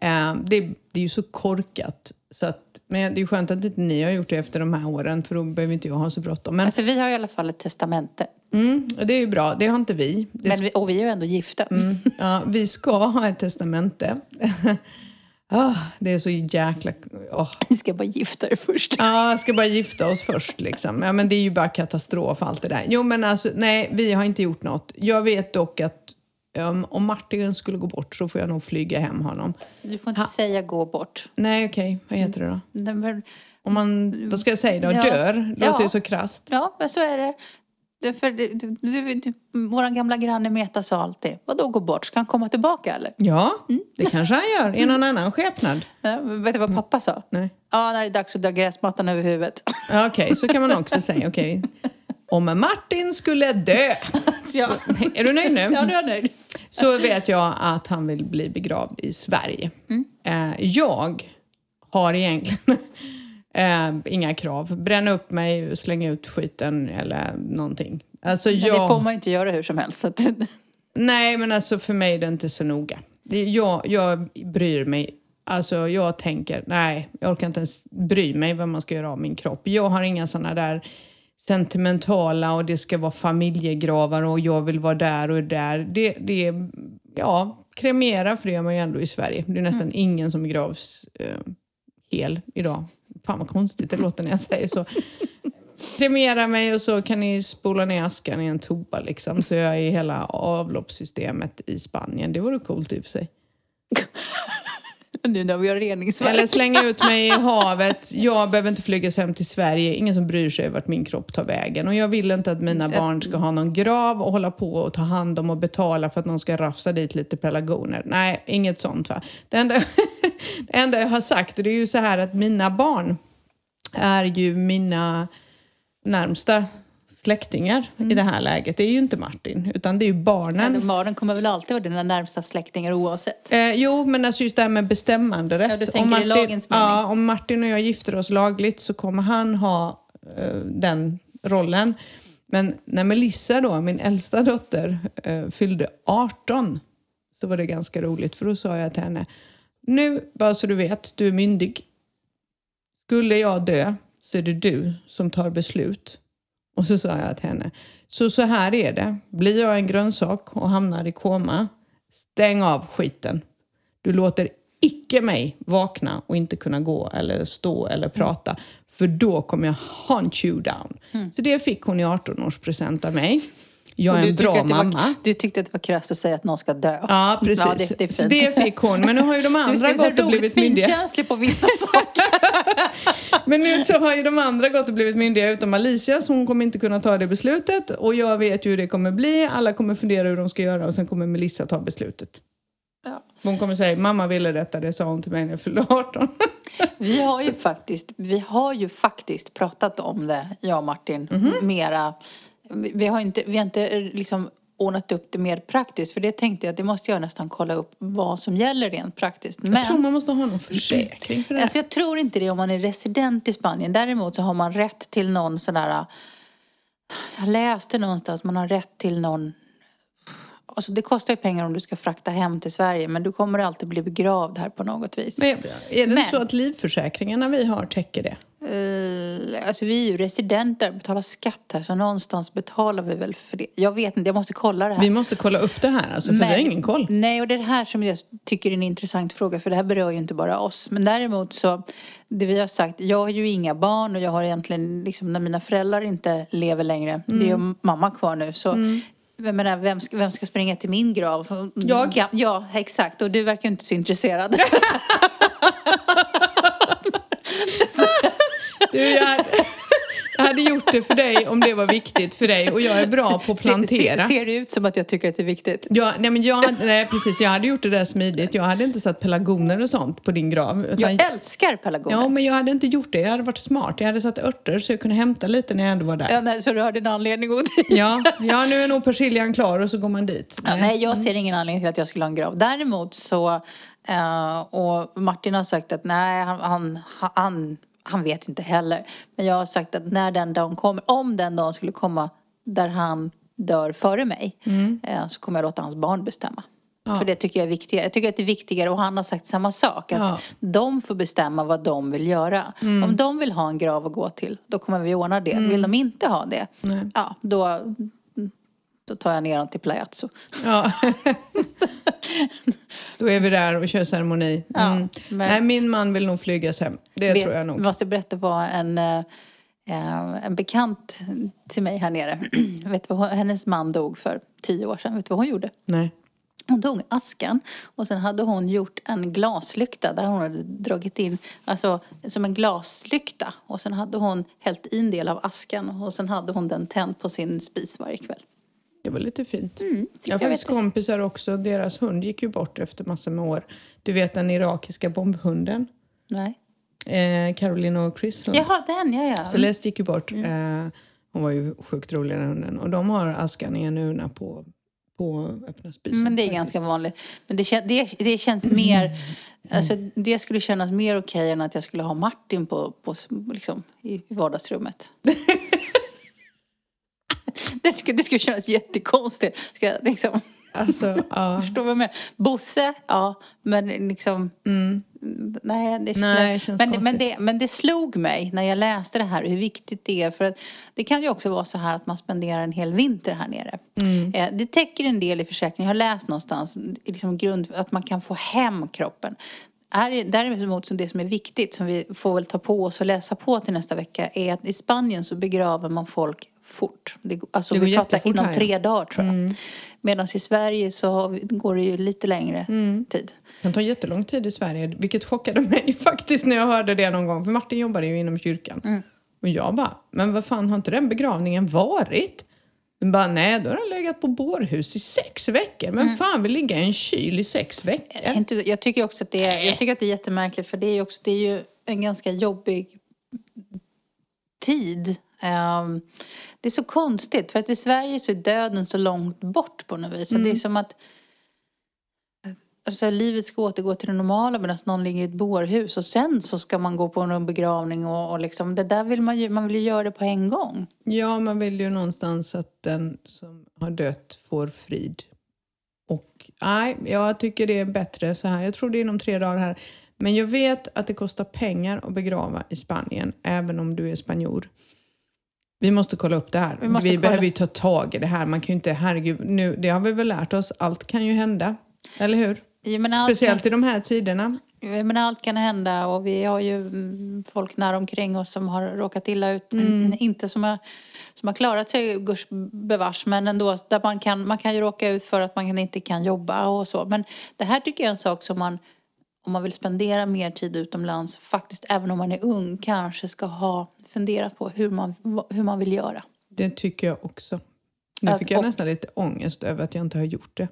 Eh, det, det är ju så korkat. Så att, men det är skönt att inte ni har gjort det efter de här åren för då behöver inte jag ha så bråttom. Men Alltså vi har i alla fall ett testamente. mm, och det är ju bra, det har inte vi. Det Men vi, och vi är ju ändå gifta. Mm, ja, vi ska ha ett testamente. ah, det är så jäkla... åh. Vi ska bara gifta er först. Ja, jag ska bara gifta oss först liksom. Ja, men det är ju bara katastrof allt det där. Jo, men alltså nej, vi har inte gjort något. Jag vet dock att um, om Martin skulle gå bort så får jag nog flyga hem honom. Du får inte säga gå bort. Nej, okej, vad heter det då? Men- Om man, vad ska jag säga då? Ja. Dör? Låter Ja. ju så krasst. Ja, men så är det. det för du, du, du, vår gamla granne Meta sa alltid, vadå gå bort? Ska han komma tillbaka eller? Ja, det kanske han gör i någon annan skepnad. Ja, vet du vad pappa sa? Nej. Ja, när det är dags att dra gräsmattan över huvudet. Okej, så kan man också säga. Okej. Om Martin skulle dö. ja. Är du nöjd nu? ja, nu är jag nöjd. Så vet jag att han vill bli begravd i Sverige. Eh, jag har egentligen eh, inga krav. Bränna upp mig, slänga ut skiten eller någonting. Alltså Men jag... det får man ju inte göra hur som helst. Att, Nej, men alltså för mig är det inte så noga. Jag, jag bryr mig. Alltså jag tänker, nej, jag orkar inte ens bry mig vad man ska göra av min kropp. Jag har inga sådana där sentimentala och det ska vara familjegravar och jag vill vara där och där. Det, det ja, kremera för det gör man ju ändå i Sverige. Det är nästan ingen som begravs eh, hel idag. Fan vad konstigt det låter när jag säger så. Kremera mig och så kan ni spola ner askan i en toa liksom. Så jag är i hela avloppssystemet i Spanien. Det vore coolt i och för sig. nu när vi har reningsverk. Eller slänga ut mig i havet. Jag behöver inte flygas hem till Sverige. Ingen som bryr sig vart min kropp tar vägen. Och jag vill inte att mina barn ska ha någon grav och hålla på och ta hand om och betala för att någon ska rafsa dit lite pelargoner. Nej, inget sånt va. Det enda, det enda jag har sagt, och det är ju så här att mina barn är ju mina närmsta släktingar i det här läget. Det är ju inte Martin, utan det är ju barnen. Men barnen kommer väl alltid vara dina närmsta släktingar oavsett. Eh, jo, men alltså just det här med bestämmanderätt. Ja, du tänker i lagens mening. ja, om Martin och jag gifter oss lagligt så kommer han ha eh, den rollen. Men när Melissa då, min äldsta dotter, eh, fyllde 18 så var det ganska roligt för då sa jag till henne nu, bara så du vet, du är myndig. Skulle jag dö så är det du som tar beslut. Och så sa jag till henne, så så här är det. Blir jag en grönsak och hamnar i koma, stäng av skiten. Du låter icke mig vakna och inte kunna gå eller stå eller prata. För då kommer jag hunt you down. Så det fick hon i 18-årspresent av mig. Jag är en bra var- mamma. Du tyckte att det var krasst att säga att någon ska dö. Ja, precis. Ja, det, det är så det fick hon. Men nu har ju de Du andra är så gått och blivit myndiga. finkänslig på vissa saker. Men nu så har ju de andra gått och blivit myndiga utom Alicia så hon kommer inte kunna ta det beslutet. Och jag vet ju hur det kommer bli. Alla kommer fundera hur de ska göra och sen kommer Melissa ta beslutet. Ja. Hon kommer säga mamma ville detta, det sa hon till mig när jag fyllde 18. Vi har ju faktiskt, vi har ju faktiskt pratat om det, jag och Martin, Mhm. mera. Vi har inte, vi har inte eh, liksom ordnat upp det mer praktiskt. För det tänkte jag det måste jag nästan kolla upp vad som gäller rent praktiskt. Men, Jag tror man måste ha någon försäkring för det. Alltså jag tror inte det om man är resident i Spanien. Däremot så har man rätt till någon sån där... Jag läste någonstans, man har rätt till någon... Alltså det kostar ju pengar om du ska frakta hem till Sverige men du kommer alltid bli begravd här på något vis. Men är det Men- så att livförsäkringarna vi har täcker det? Eh, alltså vi är ju residenter, betalar skatt här så någonstans betalar vi väl för det. Jag vet inte, jag måste kolla det här. Vi måste kolla upp det här alltså, för vi har ingen koll. Nej, och det är det här som jag tycker är en intressant fråga för det här berör ju inte bara oss. Men däremot så, det vi har sagt, jag har ju inga barn och jag har egentligen, liksom när mina föräldrar inte lever längre, det är ju Mm. mamma kvar nu, så jag menar, vem, ska, vem ska springa till min grav? Jag. Ja, exakt. Och du verkar inte så intresserad. Du, jag, hade, jag hade gjort det för dig om det var viktigt för dig och jag är bra på att plantera. Ser, ser det ut som att jag tycker att det är viktigt? Ja, nej, men jag, hade- nej, precis. Jag hade gjort det där smidigt. Jag hade inte satt pelargoner och sånt på din grav. Utan, Jag älskar pelargoner. ja, men jag hade inte gjort det. Jag hade varit smart. Jag hade satt örter så jag kunde hämta lite när jag ändå var där. Ja, nej, så du har din anledning att... Ja, ja nu är nog persiljan klar och så går man dit. Ja, nej, jag ser ingen anledning till att jag skulle ha en grav. Däremot så, eh, och Martin har sagt att nej, han, han, han, han vet inte heller. Men jag har sagt att när den dagen kommer, om den dagen skulle komma där han dör före mig, eh, så kommer jag låta hans barn bestämma. Ja. För det tycker jag är viktigare. Jag tycker att det är viktigare, och han har sagt samma sak, att Ja. Mm. de får bestämma vad de vill göra. Om de vill ha en grav att gå till, då kommer vi ordna det. Vill de inte ha det, Nej. ja, då, då tar jag ner dem till Palazzo. Ja. Då är vi där och kör ceremoni. Ja, Mm. men- Nej, min man vill nog flygas hem. Det Vet- tror jag nog. Jag måste berätta vad en, eh, eh, en bekant till mig här nere, vet vad, hon- hennes man dog för tio år sedan. Vet du vad hon gjorde? Nej. Hon tog askan och sen hade hon gjort en glaslykta där hon hade dragit in, alltså som en glaslykta. Och sen hade hon hällt i en del av askan och sen hade hon den tänd på sin spis varje kväll. Det var lite fint. Mm, jag har faktiskt kompisar också. Deras hund gick ju bort efter massor med år. Du vet den irakiska bombhunden. Nej. Eh, Caroline och Chris hund. Jaha, den ja, ja. Celeste gick ju bort. Mm. Eh, hon var ju sjukt rolig den hunden. Och de har askan i en urna på, på öppna spisen. Men det är faktiskt. ganska vanligt. Men det, kän, det, det känns mer... Alltså, det skulle kännas mer okej än att jag skulle ha Martin på, på, liksom, i vardagsrummet. det, skulle, det skulle kännas jättekonstigt. Ska, liksom, Alltså, ja. förstår vad jag menar? Bosse, ja. Men liksom... Nej, det, skulle, Mm. Nej, det känns men, konstigt. men, det, men det slog mig när jag läste det här hur viktigt det är. För att det kan ju också vara så här att man spenderar en hel vinter här nere. Mm. Eh, det täcker en del i försäkringen. Jag har läst någonstans liksom grund, att man kan få hem kroppen. Är, däremot som det som är viktigt, som vi får väl ta på oss och läsa på till nästa vecka, är att i Spanien så begraver man folk fort. Det, alltså Det går vi pratar inom här, tre dagar tror jag. Medan i Sverige så vi, går det ju lite längre tid. Det kan ta jättelång tid i Sverige, vilket chockade mig faktiskt när jag hörde det någon gång. För Martin jobbade ju inom kyrkan. Mm. Och jag bara, men vad fan har inte den begravningen varit? Den bara, nej då har den legat på bårhus i sex veckor. Mm. Men fan vill ligga i en kyl i sex veckor? Inte, jag tycker också att det är, jag tycker att det är jättemärkligt för det är ju också, det är ju en ganska jobbig tid. Ehm, det är så konstigt för att i Sverige så är döden så långt bort på något vis. Så Det är som att alltså, livet ska återgå till det normala medan någon ligger i ett bårhus och sen så ska man gå på en begravning och, och liksom, det där vill man ju, man vill ju göra det på en gång. Ja, man vill ju någonstans att den som har dött får frid. Och nej, jag tycker det är bättre så här. Jag tror det är inom tre dagar här. Men jag vet att det kostar pengar att begrava i Spanien, även om du är spanjor. Vi måste kolla upp det här. Vi Vi, kolla. behöver ju ta tag i det här. Man kan ju inte, herregud, nu, det har vi väl lärt oss. Allt kan ju hända. Eller hur? Allt Speciellt i de här tiderna. Jag menar, allt kan hända och vi har ju mm, folk nära omkring oss som har råkat illa ut. Mm. Inte som har, som har klarat sig, guds bevars, men ändå. Där man, kan, man kan ju råka ut för att man inte kan jobba och så. Men det här tycker jag är en sak som man, om man vill spendera mer tid utomlands, faktiskt även om man är ung, kanske ska ha funderat på hur man, hur man vill göra. Det tycker jag också. Nu Att- fick jag och- nästan lite ångest över att jag inte har gjort det.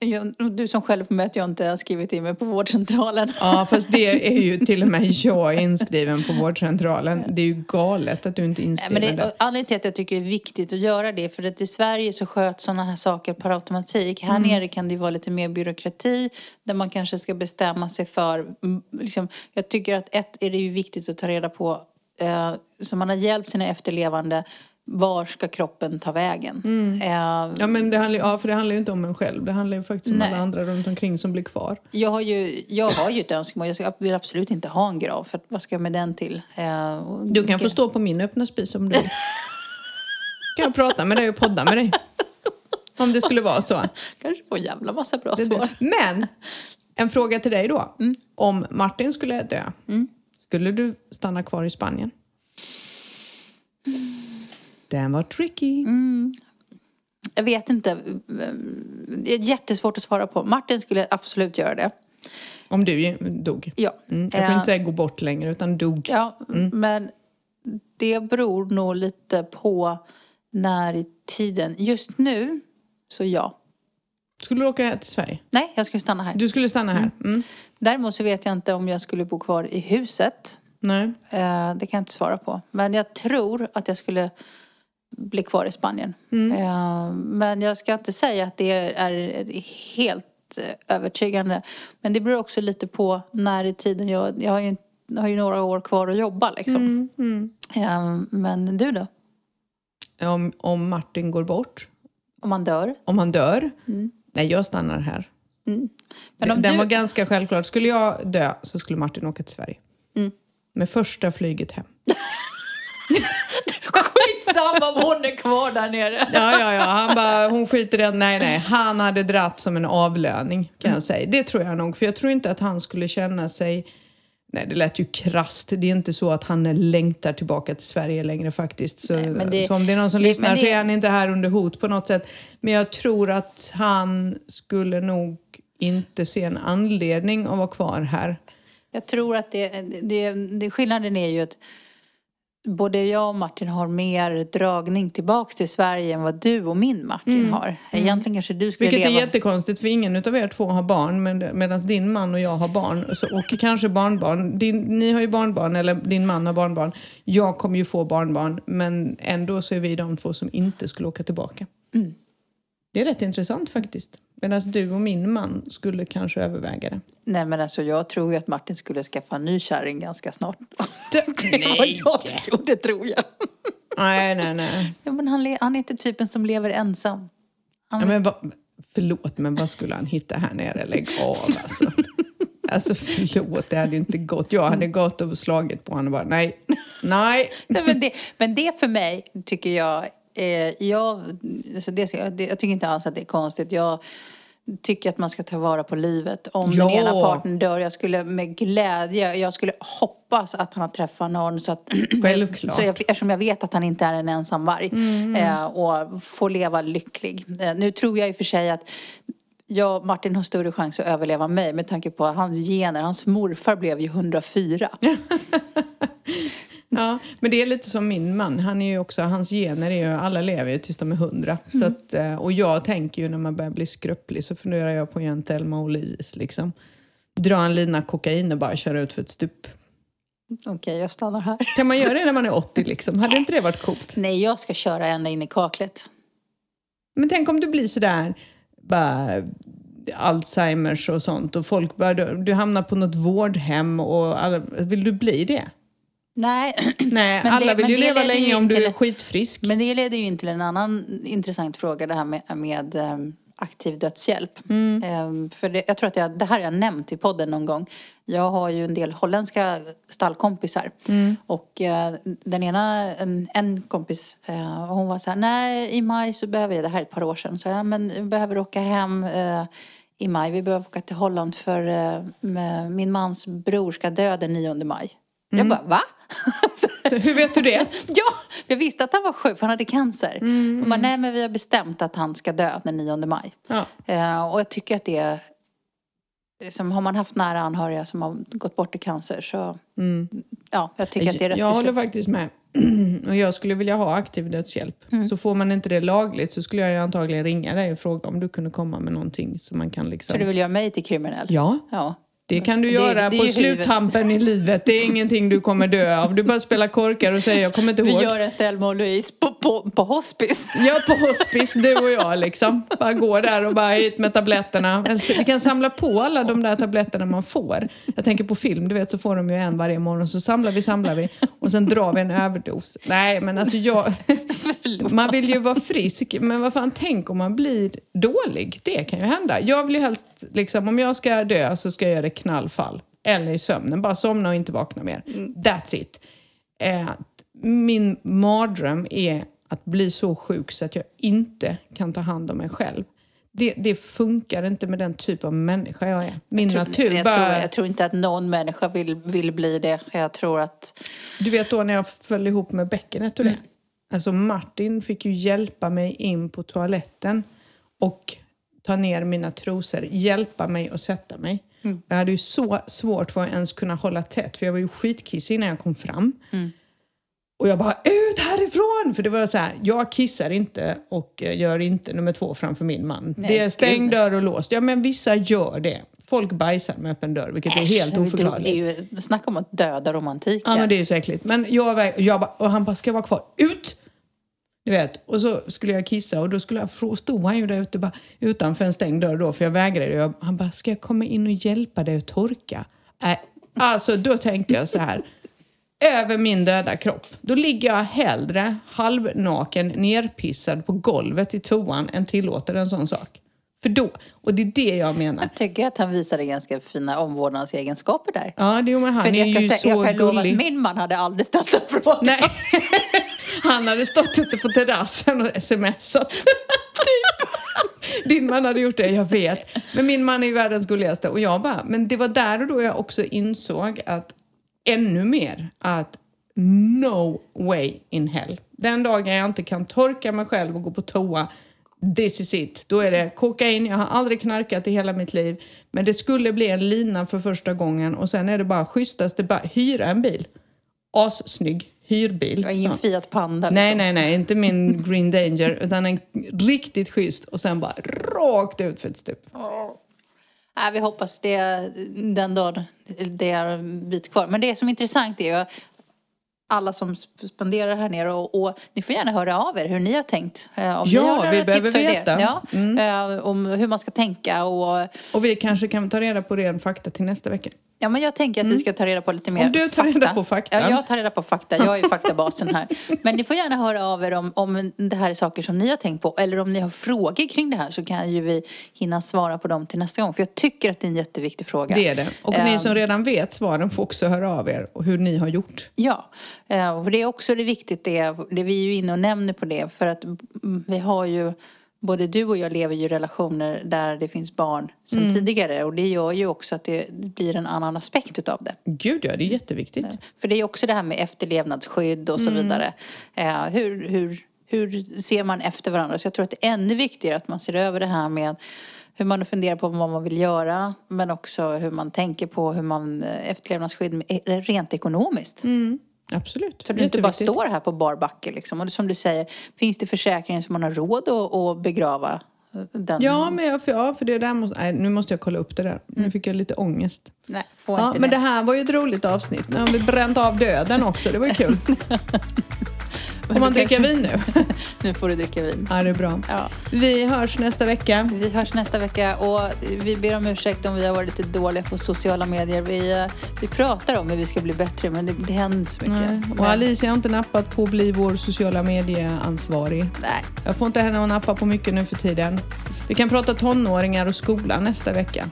Jag- Du som skäller på mig att jag inte har skrivit in mig på vårdcentralen. Ja, fast det är ju till och med jag inskriven på vårdcentralen. Det är ju galet att du inte är Nej, inskriven men det, där. anledningen till att jag tycker det är viktigt att göra det, för att i Sverige så sköts sådana här saker per automatik. Här nere kan det ju vara lite mer byråkrati, där man kanske ska bestämma sig för... mm, Liksom, jag tycker att ett är det ju viktigt att ta reda på, eh, så man har hjälpt sina efterlevande, var ska kroppen ta vägen? Eh, Ja, men det handlar, ja, för det handlar ju inte om en själv. Det handlar ju faktiskt om Nej. alla andra runt omkring som blir kvar. jag, har ju, jag har ju ett önskemål, jag vill absolut inte ha en grav, för vad ska jag med den till? Eh, och- Du kan få stå på min öppna spis om du vill. kan jag prata med dig och podda med dig. Om det skulle vara så. kanske få en jävla massa bra Det- svar. Men, en fråga till dig då. Mm. Om Martin skulle dö, skulle du stanna kvar i Spanien? Den var tricky. Mm. Jag vet inte. Det är jättesvårt att svara på. Martin skulle absolut göra det. Om du dog. Ja. Mm. Jag får Eh, inte säga gå bort längre, utan dog. Ja, men det beror nog lite på när i tiden. Just nu, så ja. Skulle du åka till Sverige? Nej, jag skulle stanna här. Du skulle stanna här? Mm. Däremot så vet jag inte om jag skulle bo kvar i huset. Nej. Eh, det kan jag inte svara på. Men jag tror att jag skulle bli kvar i Spanien. Eh, men jag ska inte säga att det är, helt eh, övertygande. Men det beror också lite på när i tiden. Jag, jag, har, ju, har ju några år kvar att jobba liksom. Eh, men du då? Om, om Martin går bort, Om man dör? om han dör. Nej, jag stannar här. Mm. Men om Den du, var ganska självklart. Skulle jag dö så skulle Martin åka till Sverige. Mm. Med första flyget hem. Skitsamma om hon är kvar där nere. Ja, ja, ja. Han bara, hon skiter i det. Nej, nej. Han hade dratt som en avlöning kan jag säga. Det tror jag nog. För jag tror inte att han skulle känna sig... Nej, det lät ju krast. Det är inte så att han längtar tillbaka till Sverige längre faktiskt. Så, Nej, det- så om det är någon som det- lyssnar men så det- är han inte här under hot på något sätt. Men jag tror att han skulle nog inte se en anledning att vara kvar här. Jag tror att det, det, det, skillnaden är ju att både jag och Martin har mer dragning tillbaks till Sverige än vad du och min Martin har. Egentligen kanske du skulle Vilket är leva... jättekonstigt för ingen utav er två har barn men, medan din man och jag har barn så, och kanske barnbarn. Din, ni har ju barnbarn eller din man har barnbarn. Jag kommer ju få barnbarn men ändå så är vi de två som inte skulle åka tillbaka. Mm. Det är rätt intressant faktiskt. Medan du och min man skulle kanske överväga det. Nej men alltså jag tror ju att Martin skulle skaffa en ny kärring ganska snart. Nej! jag tror, det tror jag. nej, nej, nej. Ja, men han, han är inte typen som lever ensam. Ja, men va, förlåt, men vad skulle han hitta här nere? Lägg av alltså. Alltså förlåt, det hade ju inte gått. Jag hade gått och slagit på honom och bara nej, nej. Nej, men, det, men det för mig tycker jag, eh, jag, alltså det, det, jag tycker inte alls att det är konstigt. Jag tycker att man ska ta vara på livet. Om den Ja. ena parten dör, jag skulle med glädje, jag skulle hoppas att han har träffat någon så att, Självklart. så jag, eftersom jag vet att han inte är en ensam varg eh, och får leva lycklig. Eh, nu tror jag i och för sig att jag, Martin har större chans att överleva mig med tanke på hans gener. Hans morfar blev ju 104. Ja, men det är lite som min man. Han är ju också, hans gener är ju, alla lever ju tills de är hundra. Så att, eh, och jag tänker ju när man börjar bli skröplig så funderar jag på att göra en Thelma och Louise liksom. Dra en lina kokain och bara köra ut för ett stup. Okej, jag stannar här. Kan man göra det när man är 80 liksom? Hade inte det varit coolt? Nej, jag ska köra ända in i kaklet. Men tänk om du blir sådär, bara Alzheimers och sånt och folk börjar, du hamnar på något vårdhem och alla, vill du bli det? Nej, Nej, alla det- vill ju leva leder ju länge om du är skitfrisk. men det leder ju in till en annan intressant fråga, det här med, med ehm, aktiv dödshjälp. Ehm, för det, jag tror att jag, det här har jag nämnt i podden någon gång. Jag har ju en del holländska stallkompisar. Och eh, den ena, en, en kompis, eh, hon var så här, nej i maj så behöver jag, det här är ett par år sedan, så jag, men vi behöver åka hem eh, i maj. Vi behöver åka till Holland för eh, min mans bror ska dö den 9 maj. Jag bara, va? Hur vet du det? Ja, jag visste att han var sjuk för han hade cancer. Mm, bara, nej men vi har bestämt att han ska dö den 9 maj. Ja. Eh, och jag tycker att det är, liksom, har man haft nära anhöriga som har gått bort i cancer så, ja, jag tycker att det är rätt Jag håller beslut. faktiskt med. Och jag skulle vilja ha aktiv dödshjälp. Mm. Så får man inte det lagligt så skulle jag ju antagligen ringa dig och fråga om du kunde komma med någonting som man kan liksom... För du vill göra mig till kriminell? Ja, Ja. Det kan du Det- göra det är på sluttampen i livet. Det är ingenting du kommer dö av. Du bara spelar korkar och säger jag kommer inte Vi ihåg. gör en Thelma och Louise på, på, på hospice. Ja, på hospice, du och jag liksom. Bara går där och bara hit med tabletterna. Alltså, Vi kan samla på alla de där tabletterna man får. Jag tänker på film, du vet så får de ju en varje morgon. Så samlar vi, samlar vi och sen drar vi en överdos. Nej, men alltså jag... Man vill ju vara frisk, men vad fan, tänk om man blir dålig. Det kan ju hända. Jag vill ju helst, liksom, om jag ska dö så ska jag göra det knallfall. Eller i sömnen, bara somna och inte vakna mer. That's it. Eh, min mardröm är att bli så sjuk så att jag inte kan ta hand om mig själv. Det, det funkar inte med den typ av människa jag är. Min natur jag, bara... tror, jag tror inte att någon människa vill, vill bli det. Jag tror att... Du vet då när jag föll ihop med bäckenet och det. Alltså Martin fick ju hjälpa mig in på toaletten och ta ner mina trosor, hjälpa mig att sätta mig. Jag hade ju så svårt för att ens kunna hålla tätt för jag var ju skitkissig innan jag kom fram. Och jag bara ut härifrån! För det var så här, jag kissar inte och eh, gör inte nummer två framför min man. Nej, det är stängd gud. dörr och låst. Ja men vissa gör det. Folk bajsar med öppen dörr vilket är helt Äsch, oförklarligt. Det är ju, snacka om att döda romantiken. Ja men det är ju så äckligt. Men jag, jag bara, och han bara, ska jag vara kvar? Ut! Du vet, och så skulle jag kissa och då skulle jag, stod han ju där ute bara, utanför en stängd dörr då för jag vägrade. Jag, han bara, ska jag komma in och hjälpa dig att torka? Äh, alltså då tänkte jag så här, över min döda kropp. Då ligger jag hellre halvnaken nerpissad på golvet i toan än tillåter en sån sak. För då, och det är det jag menar. Jag tycker att han visade ganska fina omvårdnadsegenskaper där. Ja, det, men han För är jag ju säga, så jag kan lova att min man hade aldrig ställt en fråga. Nej. Han hade stått ute på terrassen och smsat. Din man hade gjort det, jag vet. Men min man är ju världens gulligaste. Och jag bara, men det var där och då jag också insåg att ännu mer att no way in hell. Den dagen jag inte kan torka mig själv och gå på toa, this is it. Då är det kokain, jag har aldrig knarkat i hela mitt liv. Men det skulle bli en lina för första gången och sen är det bara schysstaste, bara hyra en bil. Assnygg hyrbil. Det var ingen. Fiat Panda. Nej, liksom. nej, nej, inte min Green Danger, utan en riktigt schysst och sen bara rakt ut för ett stup. Nej, vi hoppas det den dagen det är en bit kvar. Men det som är intressant är ju alla som spenderar här nere och, och ni får gärna höra av er hur ni har tänkt. Eh, Om Ja, ni har vi behöver tips och veta. Mm. Ja, eh, om hur man ska tänka och Och vi kanske kan ta reda på ren fakta till nästa vecka. Ja, men jag tänker att vi ska ta reda på lite mer Om du tar fakta. reda på fakta. Ja, jag tar reda på fakta. Jag är faktabasen här. Men ni får gärna höra av er om, om det här är saker som ni har tänkt på. Eller om ni har frågor kring det här så kan ju vi hinna svara på dem till nästa gång. För jag tycker att det är en jätteviktig fråga. Det är det. Och ni Ehm. som redan vet svaren får också höra av er och hur ni har gjort. Ja, eh, och det är också det viktigt, det, det vi är ju inne och nämner på det. För att mm, vi har ju, både du och jag lever ju relationer där det finns barn sedan Mm. tidigare. Och det gör ju också att det blir en annan aspekt utav det. Gud ja, det är jätteviktigt. För det är också det här med efterlevnadsskydd och så vidare. Eh, hur, hur, hur ser man efter varandra? Så jag tror att det är ännu viktigare att man ser över det här med hur man funderar på vad man vill göra men också hur man tänker på hur man eh, efterlevnadsskydd rent ekonomiskt. Absolut. Så du inte bara står här på bar backe liksom. Och som du säger, finns det försäkringar som man har råd att, att begrava den? Ja, men jag, för, ja, för det där måste, nej, nu måste jag kolla upp det där. Nu fick jag lite ångest. Nej, får Ja, inte men det. det här var ju ett roligt avsnitt. Nu har vi bränt av döden också, det var ju kul. Får man dricka vin nu? Nu får du dricka vin. Ja, det är bra. Ja. Vi hörs nästa vecka. Vi hörs nästa vecka och vi ber om ursäkt om vi har varit lite dåliga på sociala medier. Vi, eh, vi pratar om hur vi ska bli bättre men det, det händer inte så mycket. Nej. Och Alicia har inte nappat på att bli vår sociala medieansvarig. Nej. Jag får inte henne att nappa på mycket nu för tiden. Vi kan prata tonåringar och skolan nästa vecka.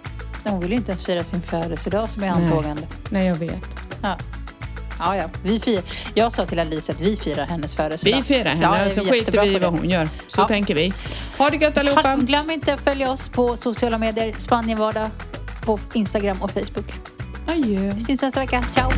Hon vill ju inte ens fira sin födelsedag som är Nej. antågande. Nej, jag vet. Ja. Ja, ja. Vi fir... Jag sa till Alice att vi firar hennes födelsedag. Vi firar henne, Ja, så skiter vi i vad hon gör. Så Ja. tänker vi. Ha det gött allihopa! Glöm inte att följa oss på sociala medier, Spanienvardag, på Instagram och Facebook. Adjö. Vi syns nästa vecka. Ciao!